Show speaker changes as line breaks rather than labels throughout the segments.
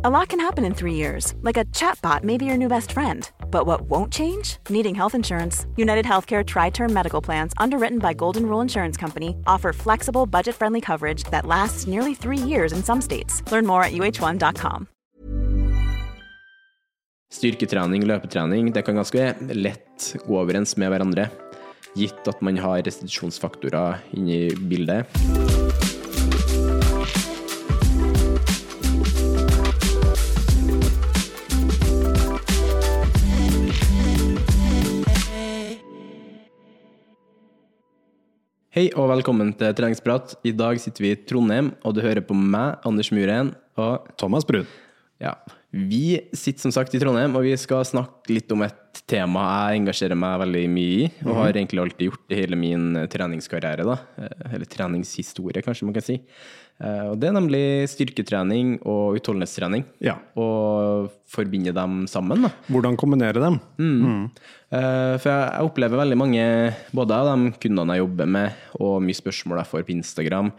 A lot can happen in three years, like a chatbot may be your new best friend. But what won't change? Needing health insurance. United Healthcare Tri Term Medical Plans, underwritten by Golden Rule Insurance Company, offer flexible, budget friendly coverage that lasts nearly three years in some states. Learn more at uh1.com.
Styrketrening, løpetrening, det kan ganske lett gå overens med hverandre, gitt at man har restitusjonsfaktorer i bildet. Hei og velkommen til Treningsprat. I dag sitter vi i Trondheim, og du hører på meg, Anders Muren, og
Thomas Brun.
ja, vi sitter som sagt i Trondheim, og vi skal snakke litt om et tema jeg engasjerer meg veldig mye i, og har egentlig alltid gjort i hele min eh, treningskarriere, da. Eh, Eller treningshistorie, kanskje man kan si. Eh, Og det er nemlig styrketrening og utholdenhetstrening.
Ja.
Og forbinde dem sammen, da.
Hvordan kombinere dem?
Eh, For jeg opplever veldig mange, både av de kundene jeg jobber med, og mye spørsmål jeg får på Instagram,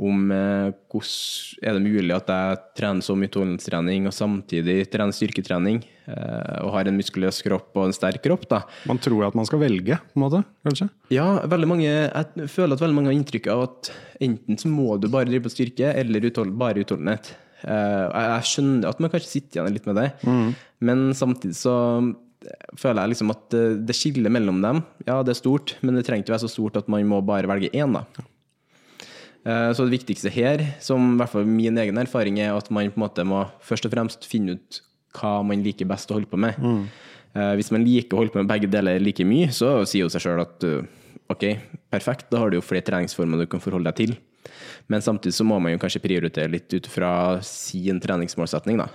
om eh, hvordan er det mulig at jeg trener så mye utholdenhetstrening og samtidig trener styrketrening, eh, og har en muskuløs kropp og en sterk kropp, da.
Man tror at man skal velge, på en måte, kanskje?
Ja, mange, jeg føler at veldig mange har inntrykk av at enten så må du bare drive på styrke, eller uthold, bare utholdenhet. Eh, jeg skjønner at man kanskje sitter igjen litt med det, men samtidig så føler jeg liksom at det skillet mellom dem, ja, det er stort, men det trenger ikke være så stort at man må bare velge én, da. Eh, Så det viktigste her, som i hvert fall min egen erfaring, er at man på en måte må først og fremst finne ut hva man liker best å holde på med. Mm. Hvis man liker å holde på med begge deler like mye, så sier jo seg sjøl at eh, ok, perfekt, da har du jo flere treningsformer du kan forholde deg til. Men samtidig så må man jo kanskje prioritere litt ut fra sin treningsmålsetning, da.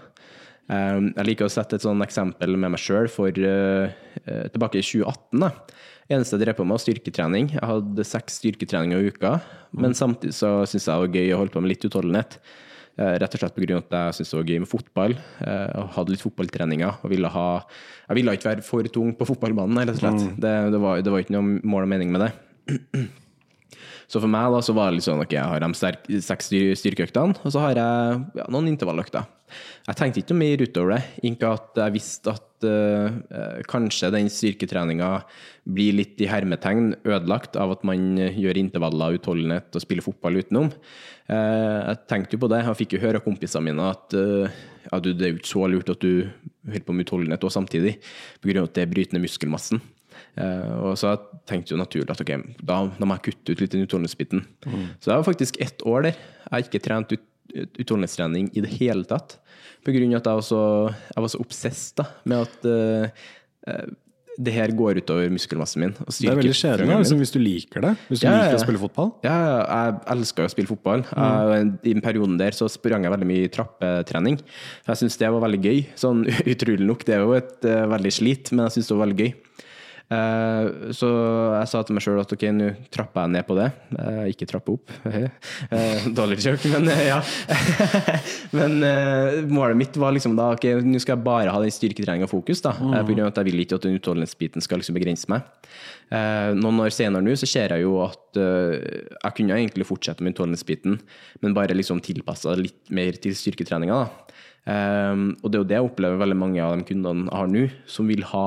Eh, Jeg liker å sette et sånn eksempel med meg sjøl for eh, eh, tilbake i 2018. da. Eneste jeg drev på med, var styrketrening. Jeg hadde seks styrketreninger i uka. Men samtidig så syntes jeg det var gøy å holde på med litt utholdenhet. Eh, Rett og slett pga. at jeg syntes det var gøy med fotball. Jeg Hadde litt fotballtreninger. og ville ha, Jeg ville ikke være for tung på fotballbanen, rett og slett. Det, det, var, det var ikke noe mål og mening med det. Så for meg da, så var det litt sånn ok, jeg har de seks styrkeøktene, og så har jeg ja, noen intervalløkter. Jeg tenkte ikke noe mer utover det, ikke at jeg visste at eh, kanskje den styrketreninga blir litt i hermetegn ødelagt av at man gjør intervaller, utholdenhet og spiller fotball utenom. Uh, jeg tenkte jo på det, jeg fikk jo høre av kompisene mine at uh, ja, du, det er jo ikke så lurt at du holder på med utholdenhet òg samtidig, av at det bryter ned muskelmassen. Eh, og så jeg tenkte jo naturlig at ok, da, da må jeg kutte ut litt den utholdenhetsbiten. Så det var faktisk ett år der jeg har ikke trent ut, ut, utholdenhetstrening i det hele tatt. På grunn av at jeg var så, jeg var så obsess da, med at eh, det her går utover muskelmassen min.
Det er veldig kjedelig liksom, hvis du liker det. Hvis du
Ja,
liker å spille fotball.
Ja, jeg elsker å spille fotball. Jeg, I den perioden der så sprang jeg veldig mye trappetrening. Jeg syns det var veldig gøy. Sånn utrolig nok, det er jo et uh, veldig slit, men jeg syns det var veldig gøy. Eh, så jeg sa til meg sjøl at ok, nå trapper jeg ned på det. Eh, ikke trappe opp. Eh, dårlig joke, men ja. men målet mitt var liksom da ok, nå skal jeg bare ha den styrketreninga fokus, da. eh, På at jeg vil ikke at den utholdenhetsbiten skal liksom begrense meg. Noen år senere nå så ser jeg jo at jeg kunne egentlig fortsette med utholdenhetsbiten, men bare liksom tilpassa litt mer til styrketreninga. da. Og det er jo det jeg opplever veldig mange av de kundene jeg har nå, som vil ha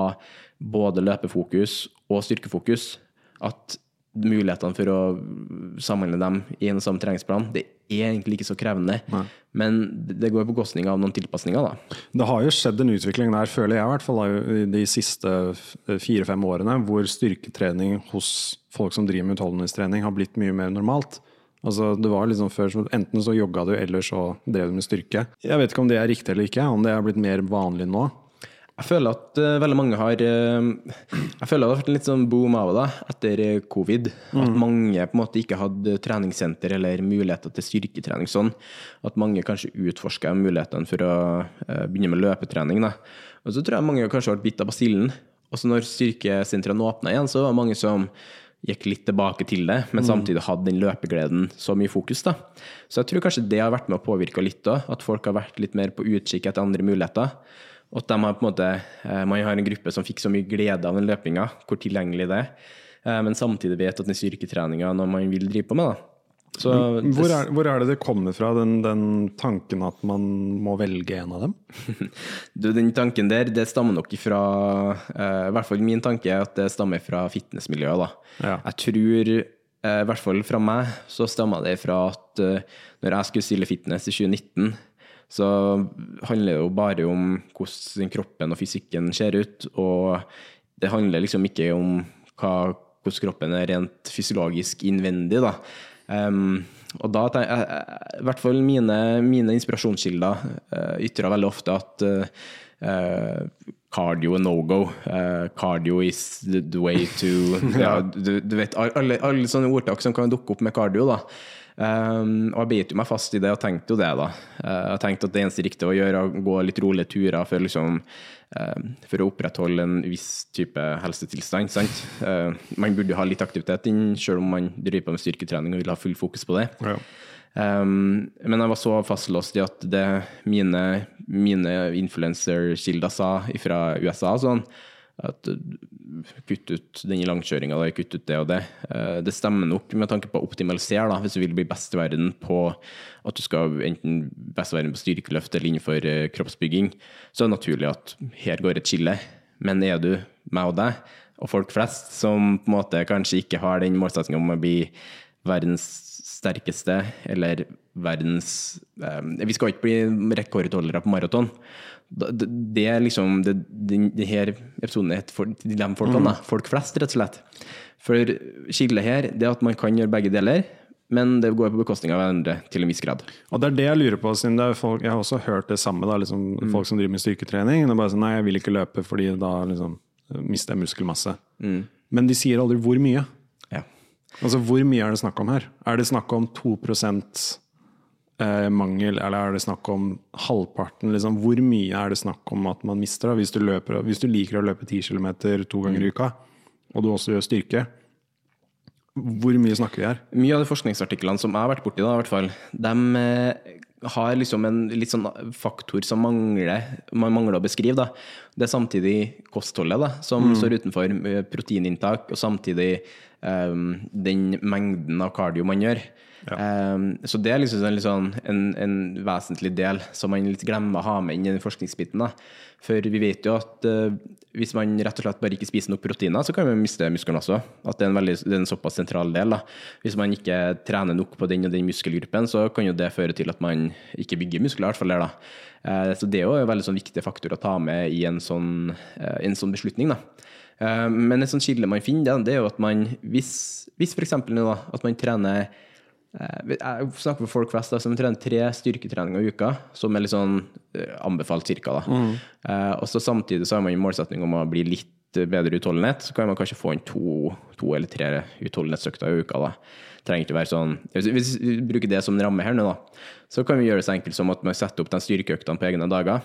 både løpefokus og styrkefokus. At mulighetene for å sammenligne dem i en samme treningsplan. Det er egentlig ikke så krevende, men det går på bekostning av noen tilpasninger. da.
Det har jo skjedd en utvikling der, føler jeg i hvert fall, de siste fire-fem årene, hvor styrketrening hos folk som driver med utholdenhetstrening, har blitt mye mer normalt. Altså, det var liksom før, så Enten så jogga du, eller så drev du med styrke. Jeg vet ikke om det er riktig eller ikke, om det er blitt mer vanlig nå.
Jeg føler at uh, veldig mange har uh, Jeg føler det har vært en litt sånn boom av det etter covid. covid. At mange på en måte ikke hadde treningssenter eller muligheter til styrketrening sånn. At mange kanskje utforska mulighetene for å uh, begynne med løpetrening. Da. Og så tror jeg mange kanskje ble bitt av basillen. Og så når styrkesentrene åpna igjen, så var det mange som gikk litt tilbake til det, men samtidig hadde den løpegleden så mye fokus. da. Så jeg tror kanskje det har vært med å påvirke litt òg, at folk har vært litt mer på utkikk etter andre muligheter. Og at de har på en måte, eh, man har en gruppe som fikk så mye glede av den løpinga, hvor tilgjengelig det er, eh, men samtidig vet at den styrketreninga noe man vil drive på med. da. Så
Hvor er, hvor er det det kommer fra, den, den tanken at man må velge en av dem?
Du, den tanken der, det stammer nok ifra uh, I hvert fall min tanke er at det stammer fra fitnessmiljøet. da.
Ja.
Jeg tror, uh, i hvert fall fra meg, så stammer det fra at uh, når jeg skulle stille fitness i 2019, så handler det jo bare om hvordan kroppen og fysikken ser ut. Og det handler liksom ikke om hva, hvordan kroppen er rent fysiologisk innvendig. da. Um, og da I hvert fall mine, mine inspirasjonskilder uh, ytrer veldig ofte at eh, cardio er no go. Uh, cardio is the, the way to ja, du, du vet, alle, alle sånne ordtak som kan dukke opp med cardio. da. Um, og jeg beit jo meg fast i det og tenkte jo det, da. Uh, jeg tenkte at det eneste riktige å gjøre er å gå litt rolige turer for, liksom, uh, for å opprettholde en viss type helsetilstand. Sant? Uh, man burde jo ha litt aktivitet inn, selv om man driver på med styrketrening og vil ha full fokus på det.
Ja.
Um, men jeg var så fastlåst i at det mine, mine influenserkilder sa fra USA, og sånn, at uh, kutt ut denne langkjøringa, kutt ut det og det. Uh, det stemmer nok med tanke på å optimalisere, da, hvis du vil bli best i verden på at du skal enten best i verden på styrkeløft eller innenfor uh, kroppsbygging, så er det naturlig at her går et skille. Men er du meg og deg, og folk flest, som på en måte kanskje ikke har den målsettinga om å bli verdens sterkeste eller verdens eh, Vi skal ikke bli rekordholdere på maraton. Det, er liksom det, det, det her episoden er for de folkene, mm. folk flest, rett og slett. For skillet her det er at man kan gjøre begge deler, men det går på bekostning av hverandre til en viss grad.
Og det er det jeg lurer på, siden folk, jeg har også hørt det samme, da, liksom, folk som driver med styrketrening. Er bare sånn, nei, jeg vil ikke løpe fordi da liksom, mister jeg muskelmasse. Men de sier aldri hvor mye.
Ja.
Altså, Hvor mye er det snakk om her? Er det snakk om 2 eh, mangel, eller er det snakk om halvparten? Liksom? Hvor mye er det snakk om at man mister? Da? Hvis, du løper, hvis du liker å løpe 10 km to ganger i uka, og du også gjør styrke, hvor mye snakker vi her?
Mye av de forskningsartiklene som jeg har vært borti, da, i hvert fall, de eh, har liksom en litt sånn faktor som mangler, man mangler å beskrive. Da. Det er samtidig kostholdet da, som står utenfor, proteininntak, og samtidig um, den mengden av cardio man gjør. Eh, så det er liksom en, sånn, en, en vesentlig del som man litt glemmer å ha med inn i den forskningsbiten. Da. For vi vet jo at uh, hvis man rett og slett bare ikke spiser nok proteiner, så kan man miste muskelen også. At det er en, veldig, det er en såpass sentral del. Da. Hvis man ikke trener nok på den og den muskelgruppen, så kan jo det føre til at man ikke bygger muskler. i hvert fall der, da. Uh, Så det er jo en veldig sånn viktig faktor å ta med i en sånn, uh, en sånn beslutning. Da. Eh, Men et sånt skille man finner, det- er jo at man, hvis, hvis f.eks. at man trener Jeg snakker med folk flest da, som trener tre styrketreninger i uka, som er litt sånn eh, anbefalt cirka. Da. Eh, og så samtidig så har man en målsetning om å bli litt bedre utholdenhet. Så kan man kanskje få inn to, to eller tre utholdenhetsøkter i uka. Da. Trenger ikke være sånn Hvis vi bruker det som en ramme her nå, da, så kan vi gjøre det så enkelt som at man setter opp de styrkeøktene på egne dager.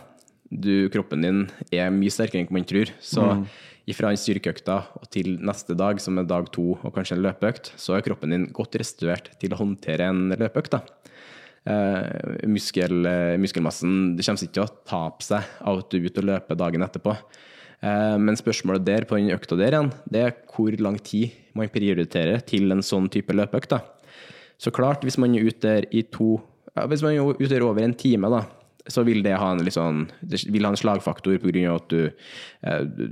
Du, kroppen din er mye sterkere enn man tror. Så ifra den styrkeøkta og til neste dag, som er dag to og kanskje en løpeøkt, så er kroppen din godt restituert til å håndtere en løpeøkt. Eh, muskel, eh, muskelmassen det kommer ikke til å tape seg av at du er ute og løper dagen etterpå. Eh, men spørsmålet der på den økta der igjen, det er hvor lang tid man prioriterer til en sånn type løpeøkt. Så klart, hvis man er ute der i to ja, Hvis man er ute der over en time, da, så vil det ha en, sånn, det vil ha en slagfaktor pga. at eh, du,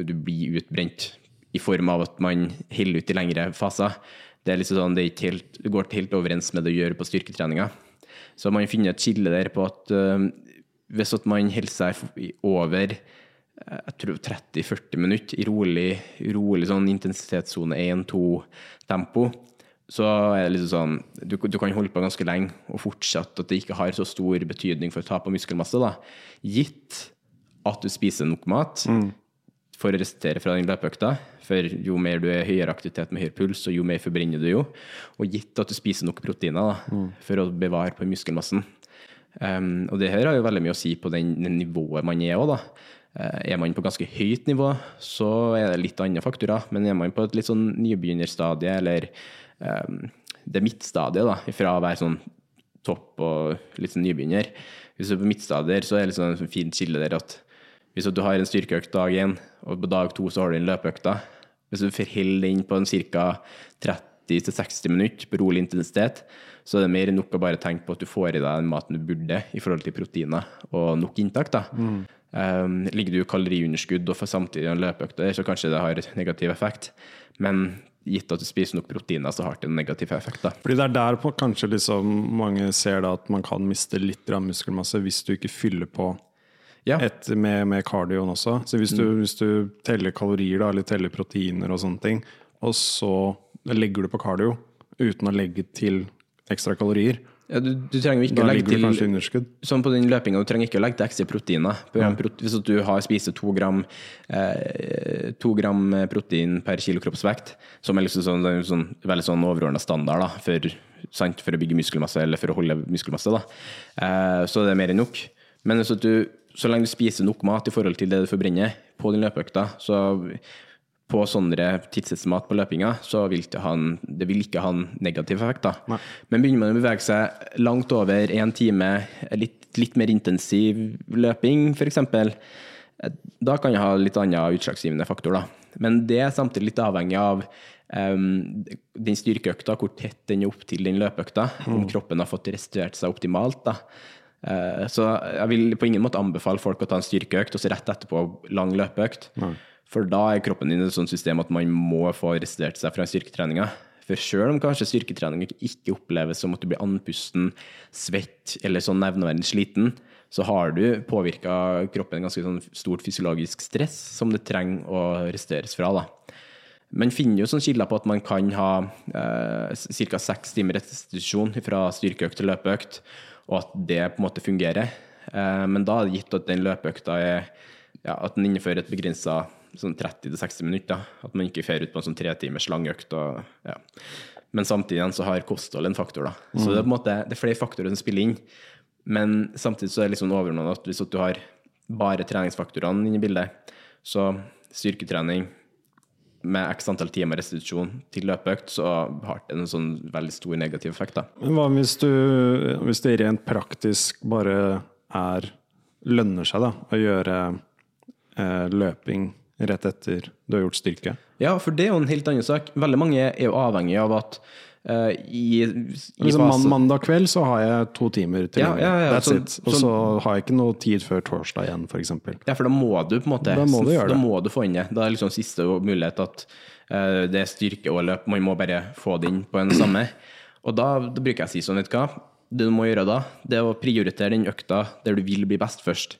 du blir utbrent i form av at man holder ut i lengre faser. Det, er liksom sånn, det, helt, det går ikke helt overens med det du gjør på styrketreninga. Så man finner et skille der på at øh, hvis at man holder seg over eh, jeg tror 30-40 minutter i rolig, rolig sånn intensitetssone 1-2-tempo, så er det liksom sånn du, du kan holde på ganske lenge og fortsette at det ikke har så stor betydning for tap av muskelmasse, da. Gitt at du spiser nok mat for å resitere fra den løpeøkta. For jo mer du er høyere aktivitet med høyere puls, og jo mer forbrenner du jo. Og gitt at du spiser nok proteiner da, for å bevare på muskelmassen. Um, og det her har jo veldig mye å si på den, den nivået man er òg, da. Eh, er man på ganske høyt nivå, så er det litt andre faktorer. Men er man på et litt sånn nybegynnerstadie, eller det midtstadiet, da, fra å være sånn topp og litt sånn nybegynner Hvis du er på midtstadier, så er det sånn et fint skille der at hvis du har en styrkeøkt dag én, og på dag to så har du en løpeøkta Hvis du forholder den på en ca. 30-60 minutter på rolig intensitet, så er det mer enn nok å bare tenke på at du får i deg den maten du burde i forhold til proteiner og nok inntak. da. Um, ligger du i kaloriunderskudd og får samtidig en løpeøkt der, så kanskje det har negativ effekt. Men gitt at du spiser nok proteiner, så har det en negativ effekt. da.
Fordi det er der på, kanskje liksom mange ser da at man kan miste litt muskelmasse hvis du ikke fyller på
Ja.
et, med, med kardioen også. Så hvis du, hvis du teller kalorier da, eller teller proteiner og sånne ting, og så legger du på kardio uten å legge til ekstra kalorier,
Ja, du, du trenger jo ikke å legge til
underskudd.
Sånn på den løpinga, du trenger ikke å legge til ekstra proteiner. Prot- Hvis du har spiser to gram, eh, to gram protein per kilo kroppsvekt, som er liksom sånn, er sånn, veldig sånn overordna standard da, for, sant, for å bygge muskelmasse eller for å holde muskelmasse, da. Eh, så det er mer enn nok. Men hvis du, så lenge du spiser nok mat i forhold til det du forbrenner på den løpeøkta, så på sånne tidsestimat på løpinga, så vil det, han, det vil ikke ha en negativ effekt. da. Men begynner man å bevege seg langt over én time, litt, litt mer intensiv løping f.eks., da kan jeg ha litt annen utslagsgivende faktor. da. Men det er samtidig litt avhengig av um, den styrkeøkta, hvor tett den er opp til den løpeøkta, om kroppen har fått restituert seg optimalt. da. Eh, Så jeg vil på ingen måte anbefale folk å ta en styrkeøkt og så rett etterpå lang løpeøkt. For da er kroppen din i et sånt system at man må få restituert seg fra styrketreninga. For selv om kanskje styrketrening ikke oppleves som at du blir andpusten, svett eller sånn nevneverdig sliten, så har du påvirka kroppen ganske sånn stort fysiologisk stress som det trenger å resteres fra. da. Man finner jo sånn kilder på at man kan ha eh, ca. seks timer restitusjon fra styrkeøkt til løpeøkt, og at det på en måte fungerer. Eh, men da er det gitt at den løpeøkta er ja, at den innenfører et begrensa sånn 30-60 minutter. At man ikke fer ut på en sånn tre timers langøkt. Og, ja. Men samtidig så har kosthold en faktor. da. Så det er på en måte, det er flere faktorer som spiller inn. Men samtidig så er det liksom sånn overordnet at hvis du har bare treningsfaktorene inne i bildet, så styrketrening med x antall timer restitusjon til løpeøkt, så har det en sånn veldig stor negativ effekt. da.
Men hva hvis, du, hvis det rent praktisk bare er lønner seg da, å gjøre eh, løping rett etter du har gjort styrke?
Ja, for det er jo en helt annen sak. Veldig mange er jo avhengig av at uh, i, i
Liksom, man, mandag kveld så har jeg to timer til
Ja, ja, ja,
That's
så,
it. Og så har jeg ikke noe tid før torsdag igjen, f.eks.
Ja, for da må du på en måte
Da må du gjøre
da må du få inn det. Da er liksom siste mulighet at uh, det er styrke og løp. Man må bare få det inn på en samme. Og da, da bruker jeg å si sånn, vet du hva. Det du må gjøre da, det er å prioritere den økta der du vil bli best først.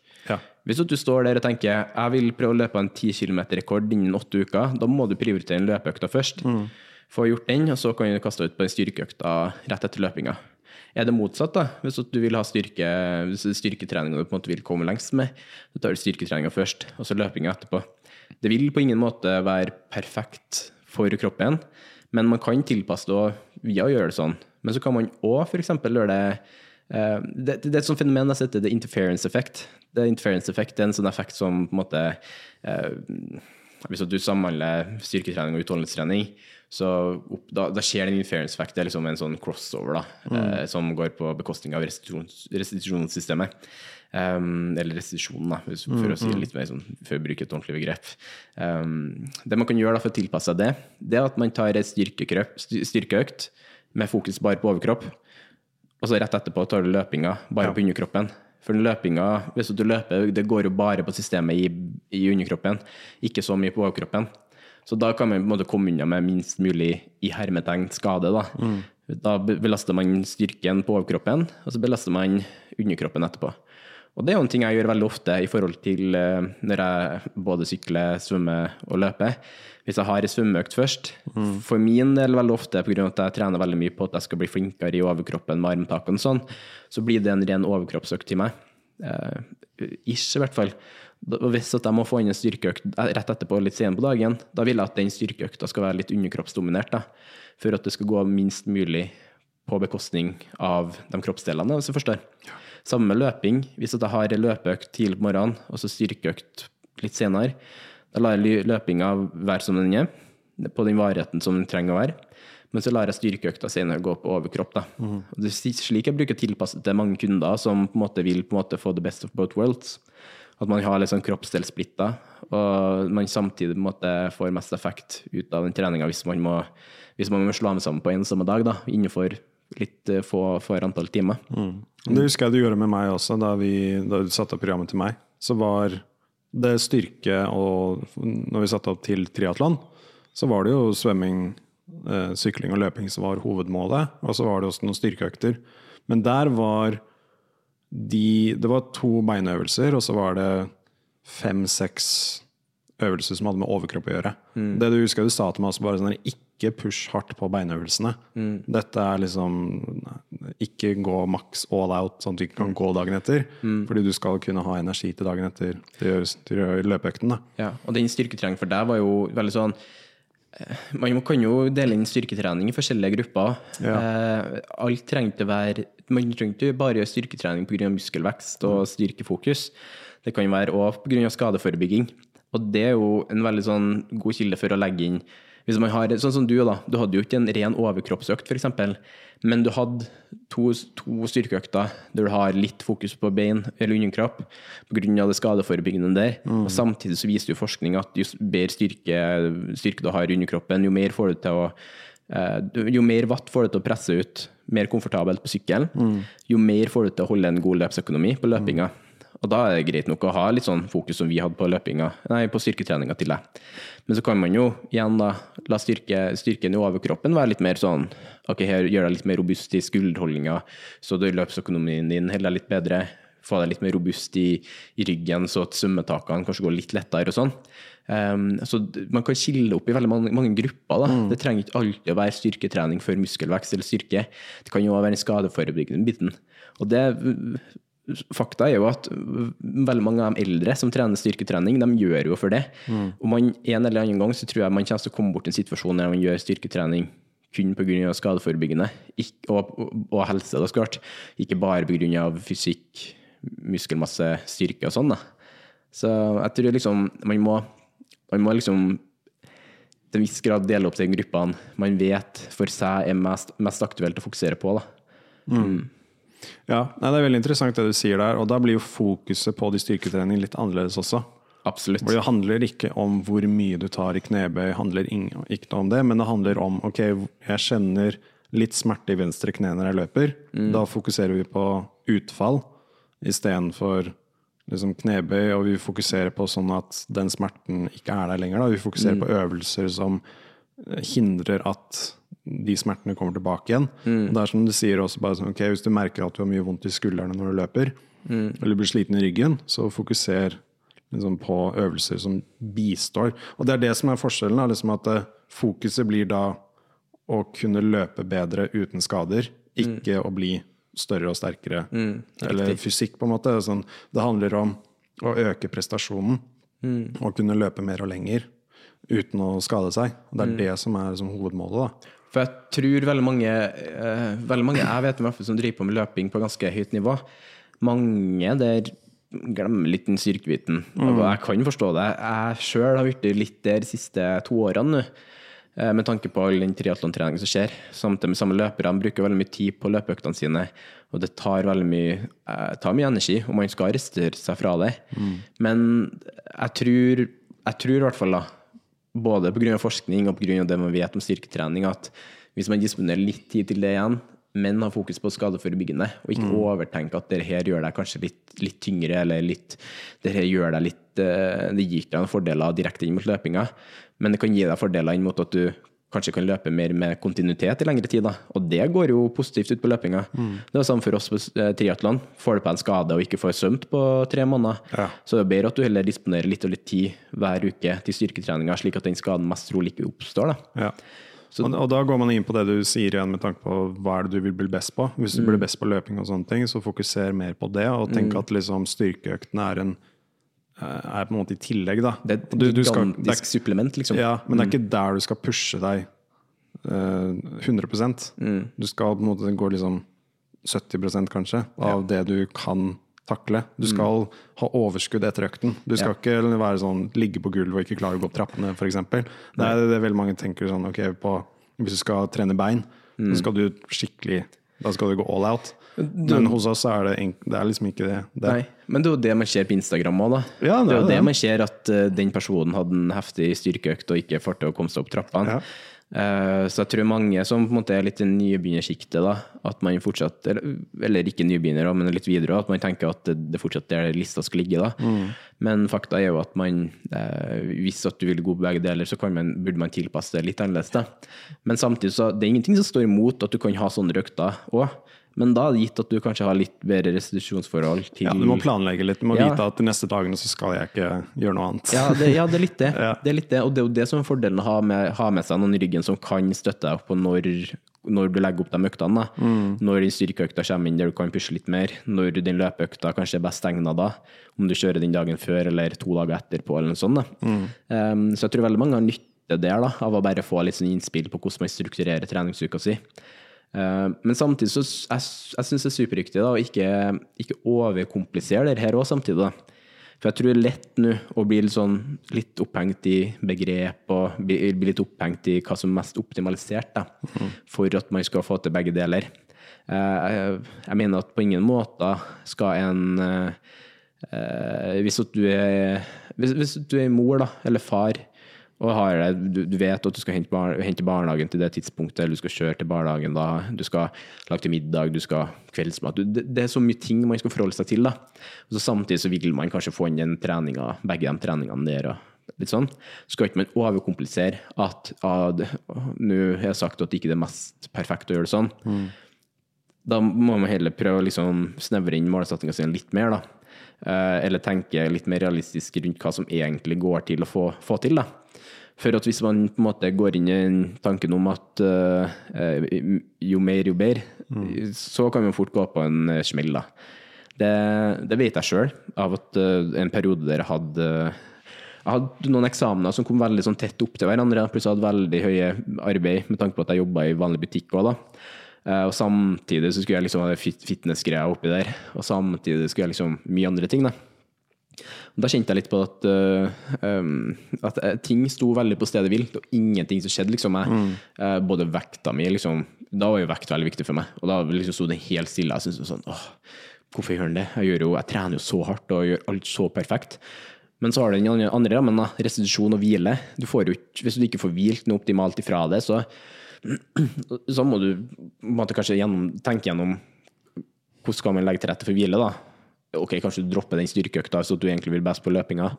Hvis du står der og tenker jeg vil prøve å løpe en 10 km-rekord innen åtte uker, da må du prioritere en løpeøkta først. Få gjort den, og så kan du kaste ut på den styrkeøkta rett etter løpinga. Er det motsatt, da? Hvis du vil ha styrke, hvis det er styrketreninga du på en måte vil komme lengst med, så tar du styrketreninga først, og så løpinga etterpå. Det vil på ingen måte være perfekt for kroppen, men man kan tilpasse det via å gjøre det sånn. Men så kan man òg f.eks. gjøre det Eh, det, det er et sånt fenomen jeg heter the interference effect. The interference effect er en sånn effekt som på en måte eh, Hvis du samhandler styrketrening og utholdenhetstrening, så opp, da, da skjer den interference effect. Det er liksom en sånn crossover da, eh, som går på bekostning av restitusjons, restitusjonssystemet. Um, eller restitusjonen, da, hvis- for å si det litt mer sånn, for å bruke et ordentlig begrep. Um, det man kan gjøre da for å tilpasse seg det, det er at man tar et styrkekrøp- styrkeøkt med fokus bare på overkropp. Og så rett etterpå tar du løpinga bare på underkroppen. For løpinga, hvis du løper, det går jo bare på systemet i, i underkroppen, ikke så mye på overkroppen. Så da kan man på en måte komme unna med minst mulig i hermetegn skade. Da, da belaster man styrken på overkroppen, og så belaster man underkroppen etterpå. Og det er jo en ting jeg gjør veldig ofte i forhold til eh, når jeg både sykler, svømmer og løper. Hvis jeg har en svømmeøkt først, for min del veldig ofte pga. at jeg trener veldig mye på at jeg skal bli flinkere i overkroppen med armtakene og sånn, så blir det en ren overkroppsøkt til meg. Eh, ish, i hvert fall. Hvis at jeg må få inn en styrkeøkt rett etterpå, litt senere på dagen, da vil jeg at den styrkeøkta skal være litt underkroppsdominert. da, For at det skal gå minst mulig på bekostning av de kroppsdelene, hvis du forstår. Samme løping. Hvis at jeg har løpeøkt tidlig på morgenen, og så styrkeøkt litt senere, da lar jeg løpinga være som den er, på den varigheten som den trenger å være. Men så lar jeg styrkeøkta senere gå på overkropp. Da. Og det er slik jeg bruker å tilpasse til mange kunder som på en måte vil på en måte få the best of both worlds. At man har litt sånn kroppsdelssplitta, og man samtidig på en måte får mest effekt ut av den treninga hvis man må, hvis man må slå dem sammen på en samme dag, da, innenfor litt eh, få, få antall timer.
Det husker jeg du gjorde med meg også, da, vi, da du satte opp programmet til meg. Så var det styrke og Når vi satte opp til triatlon, så var det jo svømming, eh, sykling og løping som var hovedmålet. Og så var det også noen styrkeøkter. Men der var de Det var to beinøvelser, og så var det fem-seks øvelser som hadde med overkropp å gjøre. Det du husker du sa til meg også, bare sånn ikke push hardt på beinøvelsene. Dette er liksom Ikke gå maks all out, sånn at du ikke kan gå dagen etter. Fordi du skal kunne ha energi til dagen etter til til løpeøkten. Da.
Ja, og den styrketreningen for deg var jo veldig sånn eh, Man kan jo dele inn styrketrening i forskjellige grupper. Eh, alt trengte å være Man trengte ikke bare gjøre styrketrening pga. muskelvekst og styrkefokus. Det kan være òg pga. skadeforebygging. Og det er jo en veldig sånn god kilde for å legge inn hvis man har, Sånn som du, da. Du hadde jo ikke en ren overkroppsøkt, f.eks. Men du hadde to, to styrkeøkter der du har litt fokus på bein eller underkropp pga. det skadeforebyggende der. Og samtidig så viser jo forskning at jo bedre styrke, styrke du har i underkroppen, jo mer får du til å eh, jo mer watt får du til å presse ut mer komfortabelt på sykkelen, jo mer får du til å holde en god løpsøkonomi på løpinga. Og da er det greit nok å ha litt sånn fokus som vi hadde på løpinga, nei, på styrketreninga til deg. Men så kan man jo igjen da la styrke, styrken i overkroppen være litt mer sånn Ok, her gjør deg litt mer robust i skulderholdninga, så løpsøkonomien din holder deg litt bedre. Få deg litt mer robust i, i ryggen, så at svømmetakene kanskje går litt lettere og sånn. Um, så man kan skille opp i veldig mange, mange grupper. Da. Det trenger ikke alltid å være styrketrening for muskelvekst eller styrke. Det kan jo også være den skadeforebyggende biten. Og det Fakta er jo at veldig mange av de eldre som trener styrketrening, de gjør jo for det. Og man, en eller annen gang så tror jeg man kommer til å komme bort i en situasjon der man gjør styrketrening kun pga. skadeforebyggende ikk- og, og, helse, da, så klart. Ikke bare pga. fysikk, muskelmasse, styrke og sånn. da. Så jeg tror liksom man må, man må liksom til en viss grad dele opp de gruppene man vet for seg er mest, mest aktuelt å fokusere på. da.
Ja, nei, Det er veldig interessant det du sier der, og da blir jo fokuset på de styrketrening litt annerledes også.
Absolutt.
For det handler ikke om hvor mye du tar i knebøy, handler ikke om det, men det handler om ok, jeg kjenner litt smerte i venstre kne når jeg løper. Da fokuserer vi på utfall istedenfor liksom knebøy, og vi fokuserer på sånn at den smerten ikke er der lenger. Da. Vi fokuserer på øvelser som hindrer at de smertene kommer tilbake igjen. Og det er som du sier også, bare sånn, okay, Hvis du merker at du har mye vondt i skuldrene når du løper, eller blir sliten i ryggen, så fokuser liksom, på øvelser som bistår. Og det er det som er forskjellen. er liksom at eh, Fokuset blir da å kunne løpe bedre uten skader, ikke å bli større og sterkere. eller fysikk, på en måte. Sånn, det handler om å øke prestasjonen og kunne løpe mer og lenger uten å skade seg. Det er det som er liksom, hovedmålet. da.
For jeg tror veldig mange, uh, veldig mange jeg vet om som driver på med løping på ganske høyt nivå, mange der glemmer litt den styrkebiten. Og jeg kan forstå det. Jeg sjøl har blitt litt der de siste to årene nå. Uh, Med tanke på all den triatlontreningen som skjer. Samtidig med samme løperne bruker veldig mye tid på løpeøktene sine. Og det tar veldig mye, uh, tar mye energi, og man skal arrestere seg fra det. Men jeg tror, jeg tror i hvert fall da, både pga. forskning og pga. det man vet om styrketrening, at hvis man disponerer litt tid til det igjen, men har fokus på skadeforebyggende, og ikke overtenke at det her gjør deg kanskje litt, litt tyngre, eller litt, det her gjør deg litt eh, Det gir deg noen fordeler direkte inn mot løpinga, men det kan gi deg fordeler inn mot at du kanskje kan løpe mer med kontinuitet i lengre tid. Da. Og det går jo positivt ut på løpinga. Det er samme for oss på eh, triatlon. Får du på en skade og ikke får svømt på tre måneder,
Ja.
så det er bedre at du heller disponerer litt og litt tid hver uke til styrketreninga, slik at den skaden mest trolig ikke oppstår. Da.
Ja. og, og da går man inn på det du sier igjen med tanke på hva er det du vil bli best på. Hvis du blir best på løping og sånne ting, så fokuser mer på det, og tenk at liksom styrkeøktene er en er på en måte i tillegg, da.
Det er et
Du- du skal-
gigantisk
er-
supplement, liksom.
Ja, men det er ikke der du skal pushe deg uh, 100% Du skal på en måte gå liksom 70% kanskje av det du kan takle. Du skal ha overskudd etter økten. Du skal ikke være sånn ligge på gulvet og ikke klare å gå opp trappene, f.eks. Det er det veldig mange tenker sånn ok, på, Hvis du skal trene bein, så skal du skikkelig Da skal du gå all out. Men hos oss er det, det er liksom ikke det. det
Nei, men det er jo det man ser på Instagram òg, da.
Ja, det
det er jo
det.
det man ser, at uh, den personen hadde en heftig styrkeøkt og ikke får til å komme seg opp trappene.
Ja.
Uh, så jeg tror mange som på en måte er litt i nybegynnersjiktet, da, at man fortsatt Eller, eller ikke nybegynnere, men litt videre, at man tenker at det, det fortsatt er der lista skal ligge. da.
Mm.
Men fakta er jo at man, eh, hvis at du vil gå på begge deler, så kan man, burde man tilpasse det litt annerledes. da. Men samtidig så det er ingenting som står imot at du kan ha sånne røkter òg. Men da gitt at du kanskje har litt bedre restitusjonsforhold til
ja, du må planlegge litt. Du må
Ja.
vite at de neste dagene så skal jeg ikke gjøre noe annet.
Ja, det, ja, det er litt det.
Ja.
det er litt det. Og det er jo det som er fordelen å ha med, ha med seg noen i ryggen som kan støtte deg på når, når du legger opp de øktene. Da. Når den styrkeøkta kommer inn der du kan pushe litt mer. Når den løpeøkta kanskje er best egna da. Om du kjører den dagen før eller to dager etterpå eller noe sånt. Da. Um, så jeg tror veldig mange har nytte der da, av å bare få litt sånn innspill på hvordan man strukturerer treningsuka si. Uh, men samtidig så jeg, jeg syns det er superriktig da, å ikke, ikke overkomplisere det her òg samtidig. da. For jeg tror det er lett nå å bli litt, sånn, litt opphengt i begrep og bli, bli litt opphengt i hva som er mest optimalisert da, for at man skal få til begge deler. Eh, jeg, jeg mener at på ingen måte skal en eh, eh, hvis, du er, hvis, hvis du er mor da, eller far, og har det, du, du vet at du skal hente, bar, hente barnehagen til det tidspunktet, eller du skal kjøre til barnehagen da, du skal lage til middag, du skal kveldsmat. Du, det, det er så mye ting man skal forholde seg til. da. Og så Samtidig så vil man kanskje få inn den treninga, begge de treningene der. og litt sånn. Skal ikke man overkomplisere at nå har jeg sagt at det ikke er det mest perfekte å gjøre det sånn. Da må man heller prøve å liksom snevre inn målsettinga si litt mer. da. Eh, eller tenke litt mer realistisk rundt hva som egentlig går til å få, få til. da. For at hvis man på en måte går inn i tanken om at eh, jo mer, jo bedre, så kan man fort gå på en eh, smell. da. Det, det vet jeg sjøl, av at uh, en periode der jeg hadde jeg hadde noen eksamener som kom veldig sånn tett opp til hverandre. Pluss jeg hadde veldig høye arbeid med tanke på at jeg jobba i vanlig butikk òg, da. Og samtidig så skulle jeg liksom ha det fit- oppi der. Og samtidig skulle jeg liksom mye andre ting, da. Og Da kjente jeg litt på at, uh, um, at eh, ting sto veldig på stedet. Det var ingenting som skjedde. liksom jeg, eh, Både vekta mi liksom, Da var jo vekt veldig viktig for meg. Og da liksom sto den helt stille. Jeg syntes sånn åh, Hvorfor gjør den det? Jeg, jo, jeg trener jo så hardt og gjør alt så perfekt. Men så har du den andre- rammen, restitusjon og hvile. Du får jo hvis du ikke får hvilt noe optimalt ifra det, så, så må du måtte kanskje gjennom, tenke gjennom hvordan skal man legge til rette for hvile. da? Ok, Kanskje du dropper den styrkeøkta så du egentlig vil best på løpinga,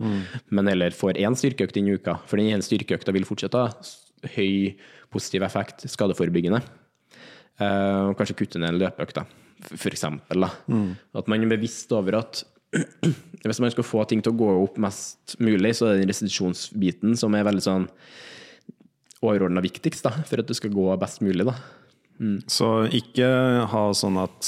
men heller får én styrkeøkt inn uka. For den ene styrkeøkta vil fortsette ha høy positiv effekt, skadeforebyggende. Uh, kanskje kutte ned en løpeøkt, for eksempel. Da. At man er bevisst over at hvis man skal få ting til å gå opp mest mulig, så er det den restitusjonsbiten som er veldig sånn overordna viktigst da, for at det skal gå best mulig. da.
Så ikke ha sånn at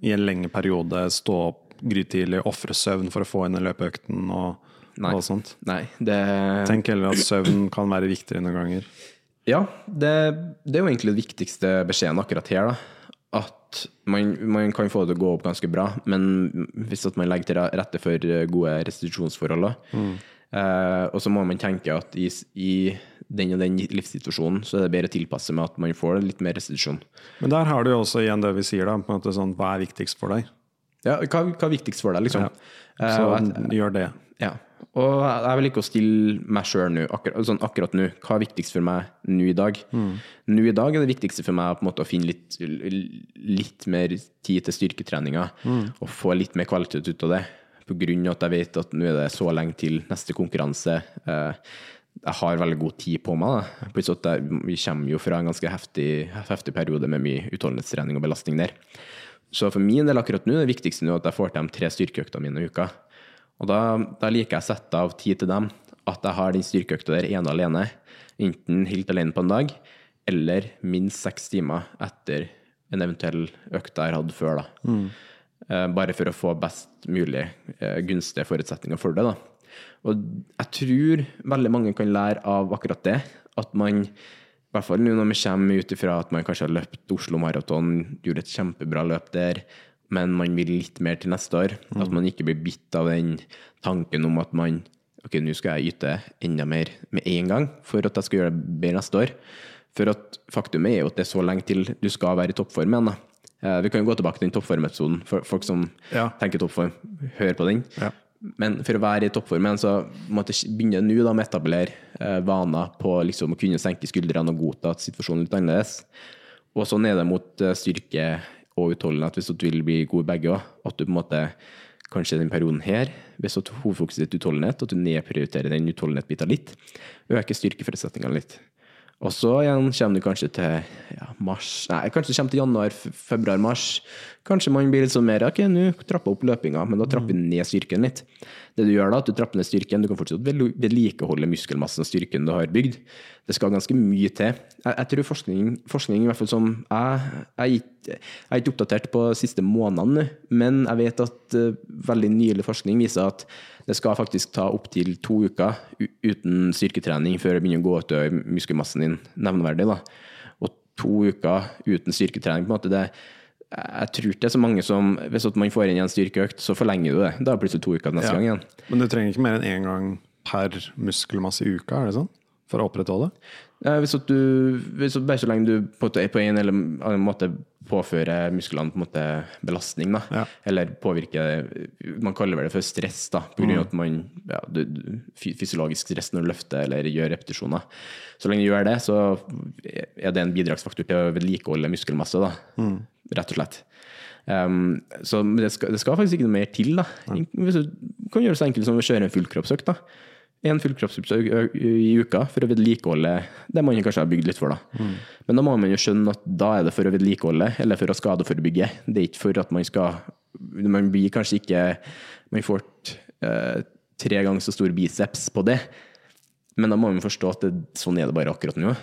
i en lengre periode stå opp grytidlig, ofre søvn for å få inn den løpeøkten og,
Nei.
og sånt.
Nei, det
Tenk heller at søvn kan være viktigere noen ganger.
Ja, det, det er jo egentlig det viktigste beskjeden akkurat her. da. At man, man kan få det til å gå opp ganske bra, men hvis at man legger til rette for gode restitusjonsforhold. mm. Eh, og så må man tenke at i, i den og den livssituasjonen så er det bedre å tilpasse med at man får litt mer restitusjon.
Men der har du jo også igjen det vi sier, da. På en måte sånn, hva er viktigst for deg?
Ja, hva, hva er viktigst for deg, liksom?
Ja.
Eh,
Så
og jeg-
gjør det.
Ja. Og jeg vil ikke å stille meg sjøl nå, akkurat, sånn akkurat nå. Hva er viktigst for meg nå i dag? Nå i dag er det viktigste for meg måte å finne litt, litt mer tid til styrketreninga og få litt mer kvalitet ut av det. På grunn av at jeg vet at nå er det så lenge til neste konkurranse. Eh, Jeg har veldig god tid på meg. At jeg, vi kommer jo fra en ganske heftig, heftig periode med mye utholdenhetstrening og belastning der. Så for min del akkurat nå er det viktigste nå at jeg får til de tre styrkeøktene mine i uka. Og da, da liker jeg å sette av tid til dem. At jeg har den styrkeøkta der ene alene. Enten helt alene på en dag, eller minst seks timer etter en eventuell økt jeg har hatt før. da. Eh, Bare for å få best mulig eh, gunstige forutsetninger for det. da. Og jeg tror veldig mange kan lære av akkurat det. At man, i hvert fall nå når vi kommer ut ifra at man kanskje har løpt Oslo Maraton, gjorde et kjempebra løp der, men man vil litt mer til neste år. At man ikke blir bitt av den tanken om at man Ok, nå skal jeg yte enda mer med en gang for at jeg skal gjøre det bedre neste år. For at faktum er jo at det er så lenge til du skal være i toppform igjen. da. Eh, Vi kan jo gå tilbake til den toppformepisoden. For folk som
Ja.
tenker toppform, hør på den.
Ja.
Men for å være i toppformen, så måtte jeg begynne nå da med å etablere eh, vaner på liksom å kunne senke skuldrene og godta at situasjonen er litt annerledes. Og er det mot eh, styrke og utholdenhet, hvis du vil bli god begge òg. At du på en måte kanskje den perioden her, hvis du hovedfokuset ditt er utholdenhet, at du nedprioriterer den utholdenhetsbiten litt, øker styrkeforutsetningene litt. Og så igjen kommer du kanskje til ja, mars Nei, kanskje du kommer til januar, februar, mars. Kanskje man blir litt sånn mer Ok, nå trapper opp løpinga, men da trapper du ned styrken litt. Det du gjør da, at du trapper ned styrken, du kan fortsatt vedlikeholde muskelmassen og styrken du har bygd. Det skal ganske mye til. Jeg, jeg tror forskning, forskning, i hvert fall som jeg, jeg, jeg er ikke oppdatert på de siste månedene, men jeg vet at eh, veldig nylig forskning viser at det skal faktisk ta opptil to uker uten styrketrening før det begynner å gå utover muskelmassen din nevneverdig. Da. Og to uker uten styrketrening, på en måte, det, jeg tror ikke det er så mange som Hvis at man får inn en styrkeøkt, så forlenger du det. Da er det plutselig to uker neste
Ja.
gang igjen.
Men du trenger ikke mer enn én gang per muskelmasse i uka, er det sånn? For å opprettholde?
Eh, Hvis du, hvis at bare så lenge du på, en er eller annen måte påfører musklene på en måte belastning, da,
Ja.
eller påvirker Man kaller det for stress, da, på grunn av at man ja, du, du, fysiologisk stress når du løfter eller gjør repetisjoner. Så lenge du gjør det, så er det en bidragsfaktor til å vedlikeholde muskelmasse, da, rett og slett. Um, så det skal, det skal faktisk ikke noe mer til. da. Du kan gjøre det så enkelt som å kjøre en fullkroppsøkt. da. En full ø- i uka for å vedlikeholde det man kanskje har bygd litt for. da. Men da må man jo skjønne at da er det for å vedlikeholde, eller for å skadeforebygge. Det er ikke for at man skal Man blir kanskje ikke Man får eh, tre ganger så stor biceps på det, men da må man forstå at det, sånn er det bare akkurat nå.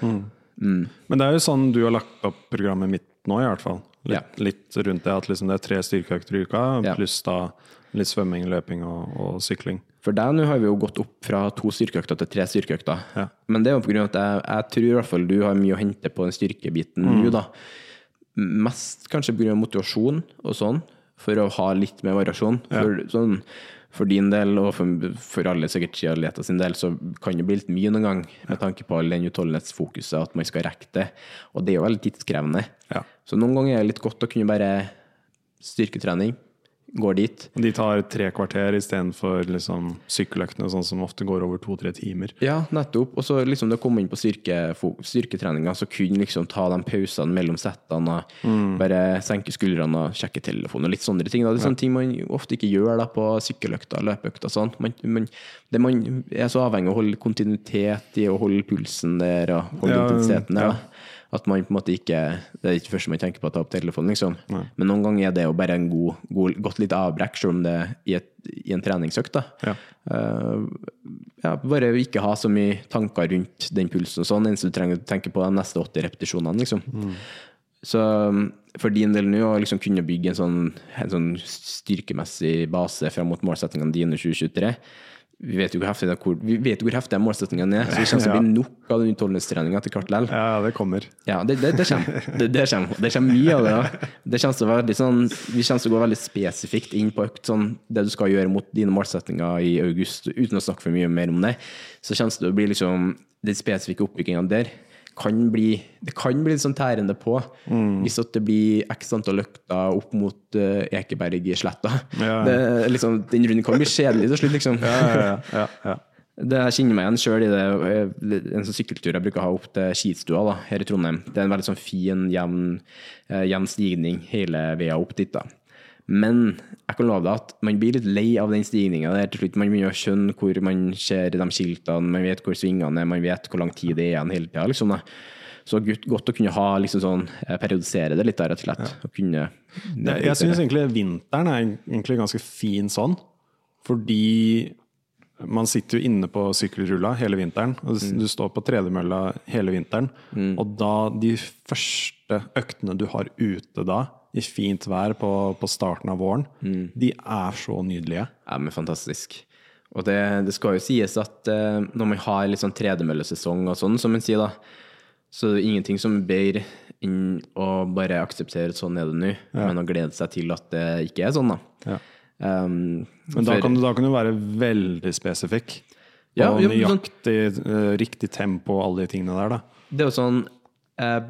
Men det er jo sånn du har lagt opp programmet mitt nå, i hvert fall. Litt,
Ja.
litt rundt det at liksom det er tre styrkeøkter i uka, pluss da litt svømming, løping og, og sykling.
For deg nå har vi jo gått opp fra to styrkeøkter til tre styrkeøkter.
Ja.
Men det er jo på grunn av at jeg, jeg tror i hvert fall du har mye å hente på den styrkebiten nå, da. Mest kanskje av motivasjon og sånn, for å ha litt mer variasjon. For, sånn, for din del, og for, for alle sikkert skiatleter sin del, så kan det bli litt mye noen gang, med tanke på all den utholdenhetsfokuset, at man skal rekke det. Og det er jo veldig tidskrevende.
Ja.
Så noen ganger er det litt godt å kunne bare styrketrening, går dit.
De tar tre kvarter istedenfor liksom sykkeløktene, sånn som ofte går over to-tre timer.
Ja, nettopp. Og så liksom det å komme inn på styrke, styrketreninga, så kunne liksom ta de pausene mellom settene, og bare senke skuldrene og sjekke telefonen og litt sånne ting. Da. Det er sånne ting man ofte ikke gjør da, på sykkeløkter, løpeøkter og sånn. Man, man, det man er så avhengig av å holde kontinuitet i å holde pulsen der og holde
Ja,
intensiteten der.
ja.
At man på en måte ikke Det er ikke det første man tenker på å ta opp telefonen, liksom. Men noen ganger er det jo bare en god, god godt litt avbrekk, selv om det er i, et, i en treningsøkt. da.
Ja.
Uh, ja, bare ikke ha så mye tanker rundt den pulsen og sånn, eneste du trenger å tenke på de neste 80 repetisjonene, liksom. Så um, for din del nå å liksom kunne bygge en sånn, en sånn styrkemessig base fram mot målsettingene dine 2023 vi vet jo hvor heftig, hvor, vi vet jo hvor heftig målsettingene er, så det kommer til å bli nok av den utholdenhetstreninga til hvert likevel.
Ja, det kommer.
Ja, det, det, det kommer. Det, det, kommer. det kommer mye av det. da. Det kommer til å være litt sånn, vi kommer til å gå veldig spesifikt inn på sånn, det du skal gjøre mot dine målsettinger i august, uten å snakke for mye mer om det. Så kommer det å bli liksom, den spesifikke oppbygginga der kan bli, det kan bli litt sånn tærende på hvis at det blir x antall økter opp mot uh, Ekebergsletta.
Ja.
Liksom, den runden kan bli kjedelig til slutt, liksom.
Ja, ja, ja, ja.
Det jeg kjenner meg igjen sjøl i det, eh, en sånn sykkeltur jeg bruker å ha opp til skistua da, her i Trondheim. Det er en veldig sånn fin, jevn, eh, jevn stigning hele veien opp dit. da. Men jeg kan love deg at man blir litt lei av den stigninga der til slutt. Man begynner å skjønne hvor man ser de skiltene, man vet hvor svingene er, man vet hvor lang tid det er igjen hele tida. Liksom, så godt, å kunne ha liksom sånn, eh, periodisere det litt, da, rett og slett. Og kunne
Jeg, jeg syns egentlig vinteren er egentlig ganske fin sånn, fordi man sitter jo inne på sykkelrulla hele vinteren, og du står på tredemølla hele vinteren. Og da de første øktene du har ute da, i fint vær på, på starten av våren, de er så nydelige.
Ja, men fantastisk. Og det, det skal jo sies at eh, når man har litt sånn tredemøllesesong og sånn, som man sier da, så er det ingenting som er bedre enn å bare akseptere at sånn er det nå, men å glede seg til at det ikke er sånn, da.
Ja.
Um,
Men da
for-
kan, du, da kan du være veldig spesifikk. På
Ja, ja, sånn-
nøyaktig eh, riktig tempo og alle de tingene der, da.
Det er jo sånn eh,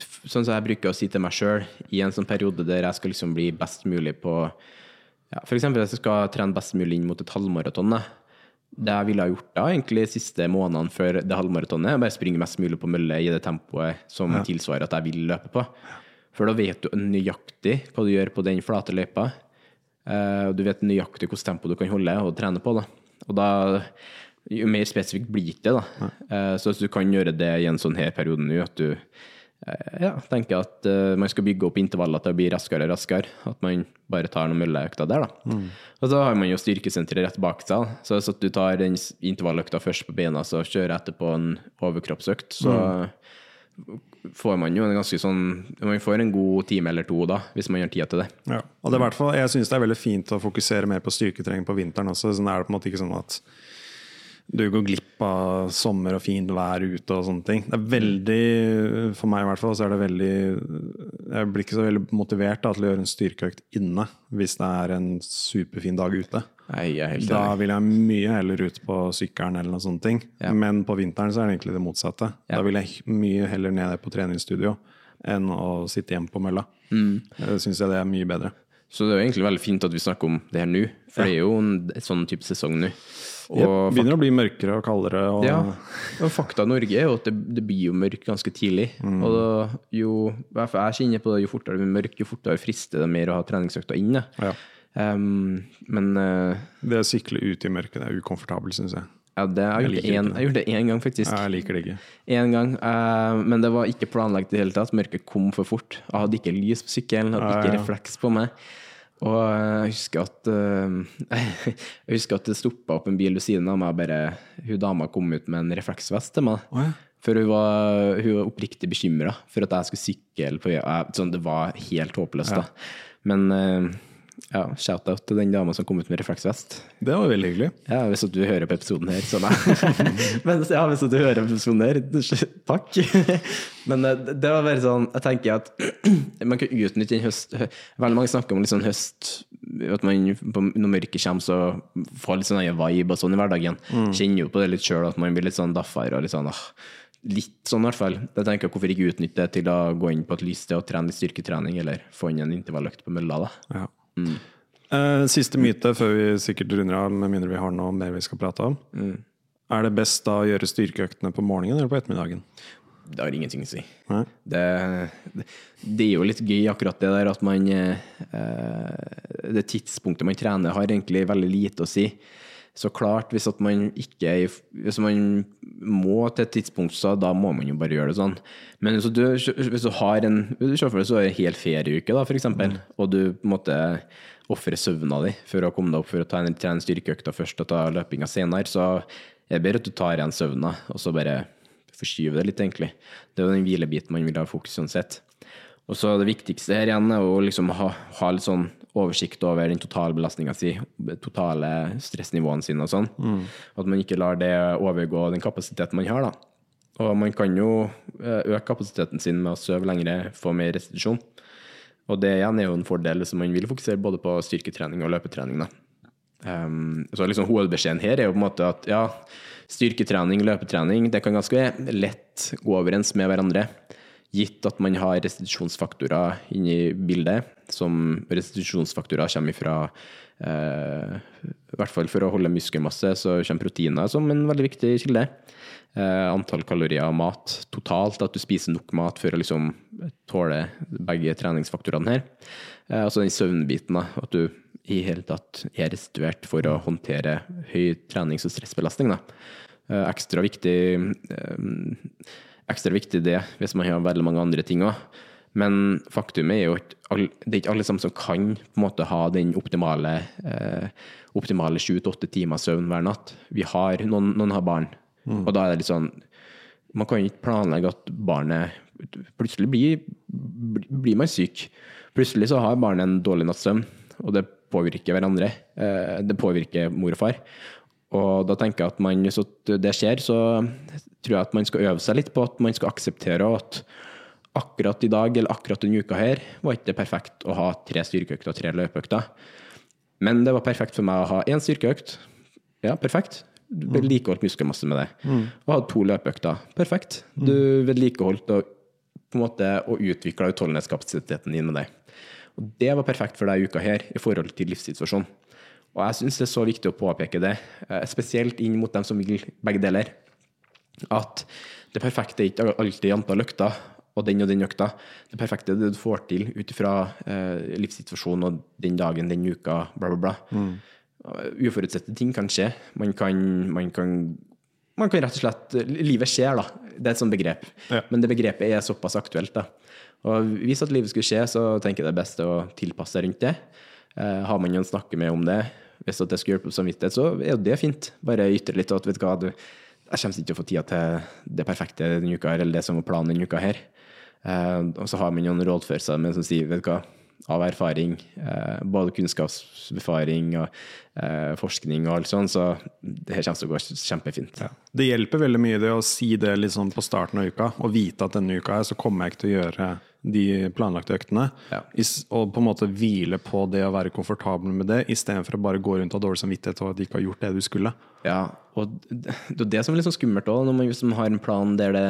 Sånn som jeg bruker å si til meg sjøl i en sånn periode der jeg skal liksom bli best mulig på ja, eksempel hvis jeg skal trene best mulig inn mot et halvmaraton. Det jeg ville ha gjort da, egentlig siste månedene før det halvmaratonet, bare springe mest mulig på mølle i det tempoet som tilsvarer at jeg vil løpe på. For da vet du nøyaktig hva du gjør på den flate løypa. Eh, du vet nøyaktig hvilket tempo du kan holde og trene på. Da. Og da, jo mer spesifikt blir det. Da. Ja. så hvis du kan gjøre det i en sånn her periode nå, at du eh, ja, tenker at uh, man skal bygge opp intervaller til å bli raskere og raskere, at man bare tar noen mølleøkter der, da. Og så har man jo styrkesenteret rett bak seg. Så hvis du tar den intervalløkta først på beina, så kjører etterpå en overkroppsøkt, så får man jo en ganske sånn Man får en god time eller to da, hvis man har tid til det.
Ja. Og det er hvert fall, jeg syns det er veldig fint å fokusere mer på styrketrening på vinteren også. Sånn er det på en måte ikke sånn at du går glipp av sommer og fint vær ute og sånne ting. Det er veldig, For meg i hvert fall, så er det veldig Jeg blir ikke så veldig motivert da, til å gjøre en styrkeøkt inne hvis det er en superfin dag ute.
Nei,
Da vil jeg mye heller ut på sykkelen eller noe sånt.
Ja.
Men på vinteren så er det egentlig det motsatte.
Ja.
Da vil jeg mye heller ned på treningsstudio enn å sitte hjemme på mølla.
Mm.
Det syns jeg det er mye bedre.
Så det er jo egentlig veldig fint at vi snakker om det her nå, for det er jo en sånn type sesong nå. Og
Det begynner å bli mørkere og kaldere. Og,
Ja, og fakta i Norge er jo at det, det blir jo mørkt ganske tidlig. Og da, jo, jeg kjenner på det, jo fortere det blir mørkt, jo fortere frister det mer å ha treningsøkta inne.
Ja.
Um, men uh,
Det å sykle ut i mørket det er ukomfortabelt, syns jeg.
ja, det, jeg
Jeg
en- jeg gjorde det én gang, faktisk.
Jeg liker det ikke.
En gang, uh, men det var ikke planlagt i det hele tatt. Mørket kom for fort. Jeg hadde ikke lys på sykkelen, hadde
Ja,
ikke
ja.
refleks på meg. Og jeg husker at eh, Jeg husker at det stoppa opp en bil ved siden av meg, bare hun dama kom ut med en refleksvest til meg.
Oh, ja.
For hun var, hun var oppriktig bekymra for at jeg skulle sykle på. Sånn, det var helt håpløst, da. Men eh, ja, shout-out til den dama som kom ut med refleksvest.
Det var veldig hyggelig.
Ja, hvis du hører på episoden her, så nei. Men ja, hvis du hører på episoden her, takk. Men eh, det var bare sånn, jeg tenker at man kan utnytte den høst... Veldig mange snakker om sånn høst, at man på- når mørket kommer, så får litt sånn vibe og sånn i hverdagen. Kjenner jo på det litt sjøl, at man blir litt sånn daffere og litt sånn åh Litt sånn i hvert fall. Jeg tenker Hvorfor ikke utnytte det til å gå inn på et lyssted og trene litt styrketrening, eller få inn en intervalløkt på mølla, da.
Ja. Eh, siste myte før vi sikkert runder av, med mindre vi har noe mer vi skal prate om. Er det best da å gjøre styrkeøktene på morgenen eller på ettermiddagen?
Det har ingenting å si.
Det,
Det, det er jo litt gøy akkurat det der at man uh, Det tidspunktet man trener, har egentlig veldig lite å si. Så klart, hvis man ikke Hvis man må til et tidspunkt, så da må man jo bare gjøre det sånn. Men hvis du, hvis du har en ser for deg så en hel ferieuke, da, for eksempel, og du måtte ofre søvna di for å komme deg opp for å ta en, trene styrkeøkta først og ta løpinga senere, så er det bedre at du tar igjen søvna, og så bare forskyver det litt, egentlig. Det er jo den hvilebiten man vil ha fokus sånn sett. Og så det viktigste her igjen er å liksom ha, ha litt sånn oversikt over den totale belastninga si, totale stressnivåene sine og sånn. At man ikke lar det overgå den kapasiteten man har, da. Og man kan jo eh, øke kapasiteten sin med å sove lengre, få mer restitusjon. Og det igjen er jo en fordel hvis man vil fokusere både på styrketrening og løpetrening, da. Um, så liksom Hovedbeskjeden her er jo på en måte at ja, styrketrening, løpetrening, det kan ganske lett gå overens med hverandre. Gitt at man har restitusjonsfaktorer inni bildet, som restitusjonsfaktorer kommer fra eh, I hvert fall for å holde muskelmasse, så kommer proteiner som en veldig viktig kilde. Eh, antall kalorier av mat totalt, at du spiser nok mat for å liksom tåle begge treningsfaktorene her. Eh, altså den søvnbiten, da, at du i hele tatt er restituert for å håndtere høy trenings- og stressbelastning. Da. Eh, ekstra viktig eh, ekstra viktig det hvis man har veldig mange andre ting òg. Men faktumet er jo at det er ikke alle sammen som kan på en måte ha den optimale eh, sju til åtte timer søvn hver natt. Vi har, noen, noen har barn, og da er det litt sånn Man kan ikke planlegge at barnet Plutselig blir, blir man syk. Plutselig så har barnet en dårlig natts søvn, og det påvirker hverandre. Eh, det påvirker mor og far. Og da tenker jeg at man, hvis det skjer, så tror jeg at man skal øve seg litt på at man skal akseptere at akkurat i dag eller akkurat denne uka her var ikke det perfekt å ha tre styrkeøkter og tre løpeøkter. Men det var perfekt for meg å ha én styrkeøkt. Ja, perfekt. Du vedlikeholdt muskelmasse med det. Og hadde to løpeøkter. Perfekt. Du vedlikeholdt og på en måte og utvikla utholdenhetskapasiteten din med det. Og det var perfekt for deg i uka her i forhold til livssituasjonen. Og jeg syns det er så viktig å påpeke det, eh, spesielt inn mot dem som vil begge deler. At det perfekte er ikke alltid antall økter og den og den økta. Det perfekte er det du får til ut ifra eh, livssituasjonen og den dagen, den uka, bla, bla, bla. Uforutsette ting kan skje. Man kan, man kan man kan rett og slett Livet skjer, da. Det er et sånt begrep.
Ja.
Men det begrepet er såpass aktuelt. da. Og Hvis at livet skulle skje, så tenker jeg det er best å tilpasse seg rundt det. Eh, har man noen å snakke med om det, hvis at det skulle hjelpe på samvittighet, så er jo det fint. Bare ytre litt at vet du hva, du, jeg kommer ikke til å få tida til det perfekte denne uka, her, eller det som var planen denne uka her. Eh, og så har man noen rådført seg med som sier, vet du hva, av erfaring, eh, både kunnskapsbefaring og eh, forskning og alt sånt, så det her kommer til å gå kjempefint.
Det hjelper veldig mye det å si det sånn på starten av uka, og vite at denne uka her så kommer jeg ikke til å gjøre de planlagte øktene.
Ja.
Og på en måte hvile på det å være komfortabel med det, istedenfor å bare gå rundt og ha dårlig samvittighet og at du ikke har gjort det du skulle.
Ja, og det det er det som er litt sånn skummelt òg, når man har en plan der det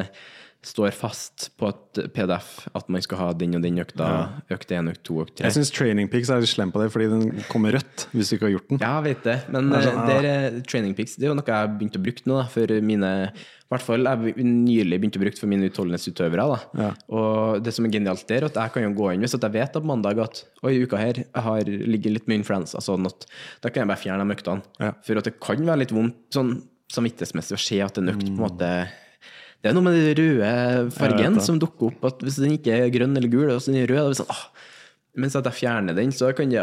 står fast på et PDF at man skal ha den og den økta, økt 1, økt 2, økt 3.
Jeg syns Training Pics er litt slem på det, fordi den kommer rødt hvis du ikke har gjort den.
Ja, jeg vet det, men
Det er
eh,
sånn,
det er, eh, training peaks det er jo noe jeg har begynt å bruke nå, da, for mine i hvert fall jeg nylig begynt å bruke for mine utholdenhetsutøvere. Da.
Ja.
Og det som er genialt der, er at jeg kan jo gå inn hvis jeg vet at mandag at oi, uka her jeg har, ligger litt med influensa, sånn at da kan jeg bare fjerne de øktene.
Ja.
For at det kan være litt vondt sånn samvittighetsmessig å se at en økt på en måte Det er noe med den røde fargen som dukker opp. at Hvis den ikke er grønn eller gul, og så den er rød, da er sånn, mens at jeg fjerner den, så kan det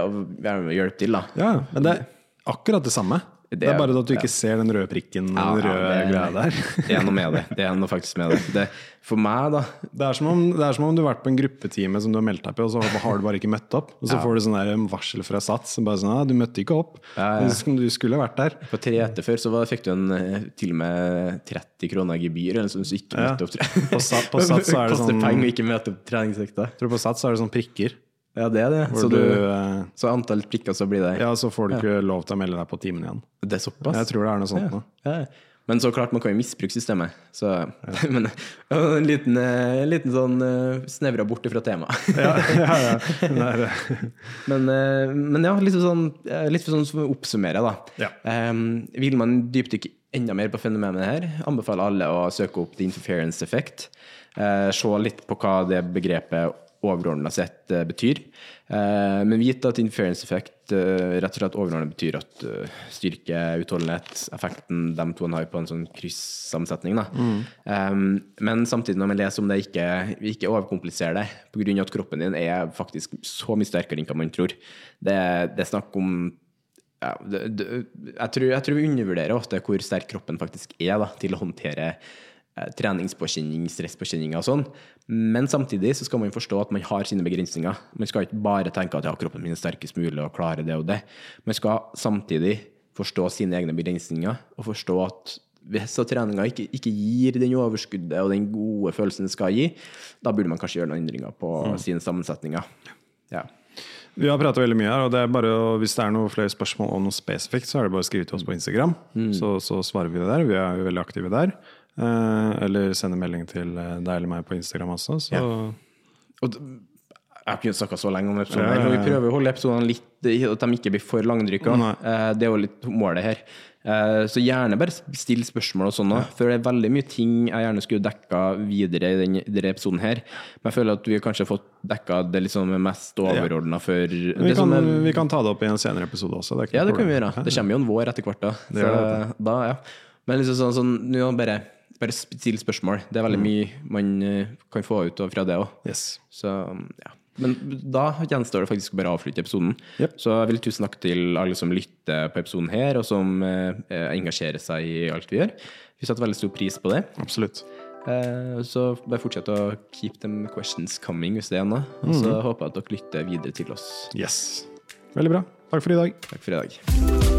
hjelpe til. da.
Ja, men det er akkurat det samme. Det,
Det
er bare at du ikke
ja.
ser den røde prikken,
Ja,
den
ja,
røde
det-
greia der.
Det er noe med det. Det er noe faktisk med det. det for meg, da
Det er, som om, det er som om du har vært på en gruppetime som du har meldt deg på, og så har du bare ikke møtt opp. Og så
Ja.
får du sånn der varsel fra Sats. som Bare sånn, 'Du møtte ikke opp.
Ja, ja.
Du skulle vært der'.
På tre etter før så var, fikk du en, eh, til og med 30 kroner gebyr, eller sånn, så du ikke
Ja.
møtte opp.
På Sat- på Sats så er det
koster
sånn-
penger å ikke møte opp treningsøkta.
Tror på Sats så er det sånn prikker.
Ja, det er det.
Hvor
Så,
du,
du,
eh,
så antall prikker, så blir det
ja, så får du ikke lov til å melde deg på timen igjen.
Det er såpass?
Jeg tror det er noe sånt nå.
Ja. Men så klart, man kan jo misbruke systemet. Så, men en liten, eh, liten sånn uh, snevra bort fra temaet.
Ja, ja, ja. Eh,
Men, eh, men ja, litt sånn, eh, litt sånn som å oppsummere, da.
Ja.
Um, vil man dypdykke enda mer på fenomenet her, anbefaler alle å søke opp the interference effect. Uh, se litt på hva det begrepet overordna sett eh, betyr. Men men gitt at interference effect eh, rett og slett overordnet betyr at eh, styrke, utholdenhet, effekten de to har på en sånn kryssammensetning. Em, men samtidig, når man leser om det, ikke, ikke overkomplisere det, pga. at kroppen din er faktisk så mye sterkere enn hva man tror. Det, det er snakk om ja, det, det, jeg, tror, jeg tror vi undervurderer ofte hvor sterk kroppen faktisk er da, til å håndtere eh, treningspåkjenning, stresspåkjenninger og sånn. Men samtidig så skal man forstå at man har sine begrensninger. Man skal ikke bare tenke at ja, kroppen min er sterkest mulig og klarer det og det. Man skal samtidig forstå sine egne begrensninger og forstå at hvis treninga ikke, ikke gir den overskuddet og den gode følelsen det skal gi, da burde man kanskje gjøre noen endringer på sine sammensetninger. Ja.
Vi har pratet veldig mye her, og det er bare, hvis det er noen flere spørsmål om noe spesifikt, så er det bare å skrive til oss på Instagram. Så, så svarer vi det der. Vi er veldig aktive der. Eh, eller sende melding til eh, deg eller meg på Instagram også. Så
Og jeg har ikke snakka så lenge om episoden,
Ja, ja, ja.
vi prøver å holde episodene litt At de ikke blir for langdrykka. Eh, Det er jo litt målet her. Eh, Så gjerne bare still spørsmål og sånn òg, for det er veldig mye ting jeg gjerne skulle dekka videre i denne, denne episoden her. Men jeg føler at vi kanskje har fått dekka det liksom mest overordna før
vi
det
kan,
som er-
vi kan ta det opp i en senere episode også. Det er ikke
Ja, det kan vi gjøre. Det kommer jo en vår etter hvert, da.
Det
Så da ja. Men liksom sånn, sånn nå bare, bare still spørsmål. Det er veldig mye man eh, kan få ut fra det òg.
Yes.
Så ja. Men da gjenstår det faktisk bare å avslutte episoden.
Yep.
Så jeg vil tusen takk til alle som lytter på episoden her, og som eh, engasjerer seg i alt vi gjør. Vi setter veldig stor pris på det.
Absolutt.
Eh, så bare fortsett å keep them questions coming hvis det er noe. Og så håper jeg at dere lytter videre til oss.
Yes. Veldig bra. Takk for i dag.
Takk for i dag.